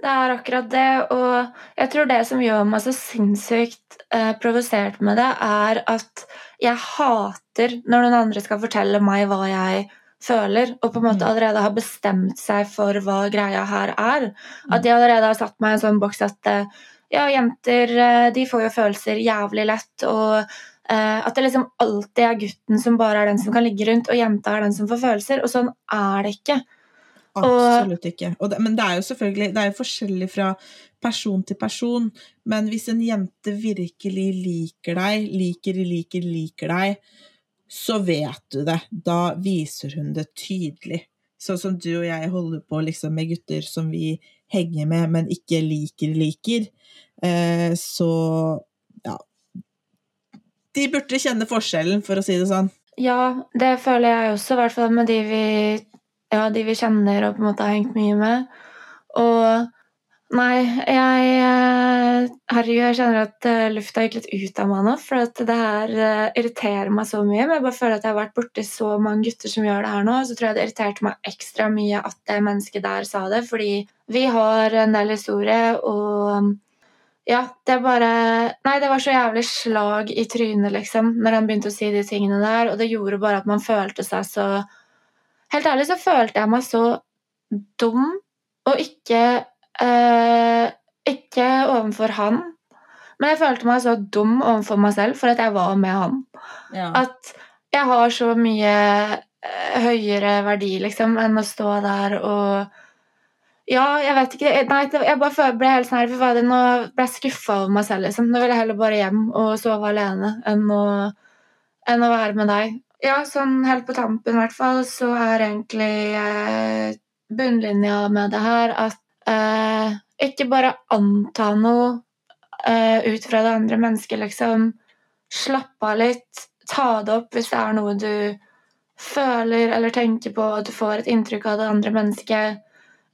Det er akkurat det, og jeg tror det som gjør meg så sinnssykt eh, provosert med det, er at jeg hater når noen andre skal fortelle meg hva jeg føler, og på en måte Mm. allerede har bestemt seg for hva greia her er. At de allerede har satt meg i en sånn boks at eh, ja, jenter eh, de får jo følelser jævlig lett, og eh, at det liksom alltid er gutten som bare er den som kan ligge rundt, og jenta er den som får følelser, og sånn er det ikke. Absolutt ikke. Det, men det er jo selvfølgelig det er jo forskjellig fra person til person. Men hvis en jente virkelig liker deg, liker, liker, liker deg, så vet du det. Da viser hun det tydelig. Sånn som du og jeg holder på liksom, med gutter som vi henger med, men ikke liker, liker. Eh, så ja. De burde kjenne forskjellen, for å si det sånn. Ja, det føler jeg også, i hvert fall med de vi, ja, de vi kjenner og på en måte har hengt mye med. Og nei, jeg eh, Herregud, jeg kjenner at eh, lufta gikk litt ut av meg nå, for at det her eh, irriterer meg så mye. Men jeg bare føler at jeg har vært borti så mange gutter som gjør det her nå, så tror jeg det irriterte meg ekstra mye at det mennesket der sa det, fordi vi har en del historie, og ja, det bare Nei, det var så jævlig slag i trynet, liksom, når han begynte å si de tingene der, og det gjorde bare at man følte seg så Helt ærlig så følte jeg meg så dum, og ikke eh, Ikke overfor han, men jeg følte meg så dum overfor meg selv for at jeg var med han. Ja. At jeg har så mye eh, høyere verdi, liksom, enn å stå der og ja, jeg vet ikke. Nei, jeg bare ble helt sånn her, fy fader, Nå ble jeg skuffa over meg selv. liksom. Nå vil jeg heller bare hjem og sove alene enn å, enn å være med deg. Ja, sånn helt på tampen i hvert fall, så er egentlig eh, bunnlinja med det her at eh, ikke bare anta noe eh, ut fra det andre mennesket, liksom. Slapp av litt. Ta det opp hvis det er noe du føler eller tenker på, og du får et inntrykk av det andre mennesket,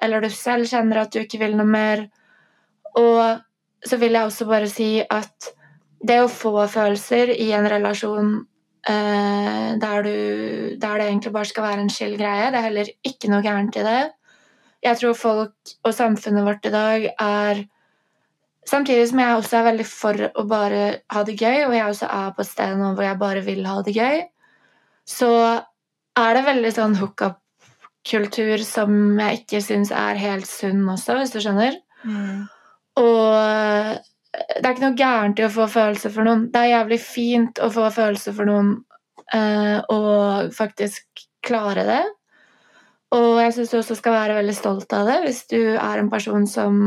eller du selv kjenner at du ikke vil noe mer. Og så vil jeg også bare si at det å få følelser i en relasjon eh, der, du, der det egentlig bare skal være en chill greie, det er heller ikke noe gærent i det. Jeg tror folk og samfunnet vårt i dag er Samtidig som jeg også er veldig for å bare ha det gøy, og jeg også er på et sted nå hvor jeg bare vil ha det gøy, så er det veldig sånn hookup-kultur som jeg ikke syns er helt sunn også, hvis du skjønner. Mm. Og det er ikke noe gærent i å få følelser for noen. Det er jævlig fint å få følelser for noen eh, og faktisk klare det. Og jeg syns du også skal være veldig stolt av det hvis du er en person som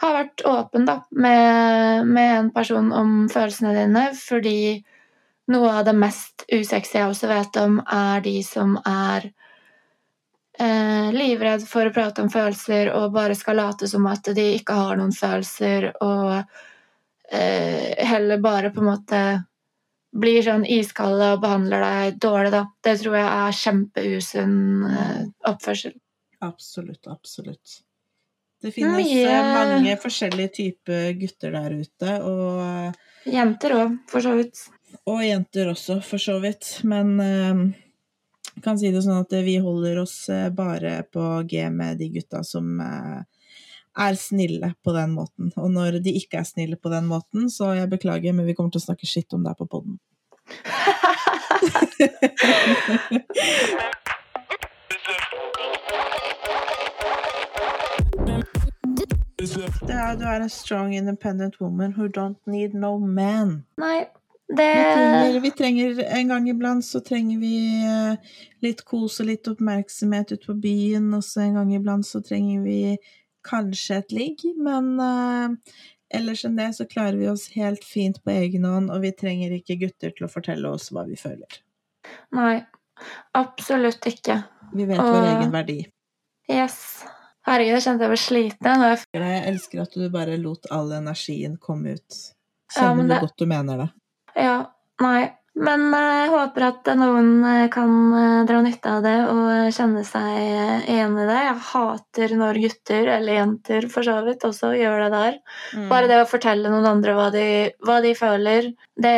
har vært åpen da, med, med en person om følelsene dine, fordi noe av det mest usexy jeg også vet om, er de som er eh, livredd for å prate om følelser og bare skal late som at de ikke har noen følelser, og eh, heller bare på en måte blir sånn iskalde og behandler deg dårlig, da. Det tror jeg er kjempeusunn eh, oppførsel. Absolutt, absolutt. Det finnes eh, mange forskjellige typer gutter der ute, og Jenter òg, for så vidt. Og jenter også, for så vidt. Men eh, jeg kan si det sånn at vi holder oss eh, bare på G med de gutta som eh, er snille på den måten. Og når de ikke er snille på den måten, så jeg beklager, men vi kommer til å snakke skitt om deg på poden. Ja, du er en strong, independent woman who don't need no man. Nei, det Vi trenger, vi trenger En gang iblant så trenger vi eh, litt kos og litt oppmerksomhet ute på byen, og så en gang iblant så trenger vi kanskje et ligg, men uh, ellers enn det så klarer vi oss helt fint på egen hånd, og vi trenger ikke gutter til å fortelle oss hva vi føler. Nei, absolutt ikke. Vi vet vår egen verdi. Yes. Herregud, jeg kjente jeg ble sliten. Jeg Jeg elsker at du bare lot all energien komme ut. Kjenner ja, det... du godt du mener det. Ja, nei. Men eh, jeg håper at noen eh, kan eh, dra nytte av det og kjenne seg eh, igjen i det. Jeg hater når gutter, eller jenter for så vidt, også gjør det der. Mm. Bare det å fortelle noen andre hva de, hva de føler, det,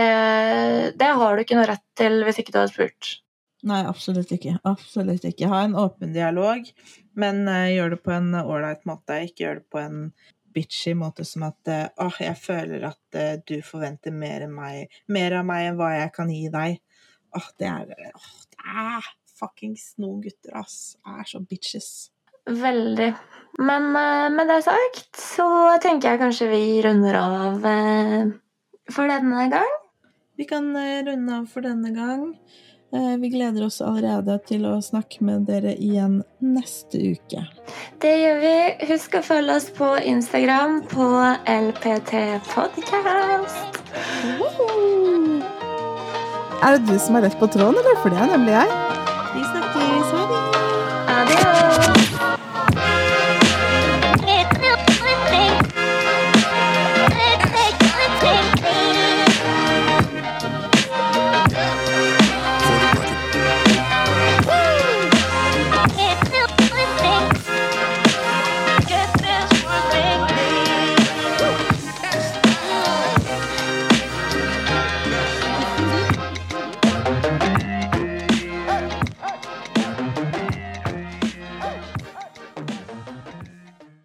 det har du ikke noe rett til hvis ikke du har spurt. Nei, absolutt ikke. Absolutt ikke. Ha en åpen dialog, men eh, gjør det på en ålreit måte. Ikke gjør det på en bitchy måte som at eh, åh, jeg føler at eh, du forventer mer, meg, mer av meg enn hva jeg kan gi deg. Åh, det er åh, det er fuckings noen gutter, ass. Er så bitches. Veldig. Men eh, med det sagt så tenker jeg kanskje vi runder av for denne gang. Vi kan runde av for denne gang. Eh, Vi gleder oss allerede til å snakke med dere igjen neste uke. Det gjør vi. Husk å følge oss på Instagram på LPTpodcast. Er det du som er rett på tråden, eller? For det er nemlig jeg.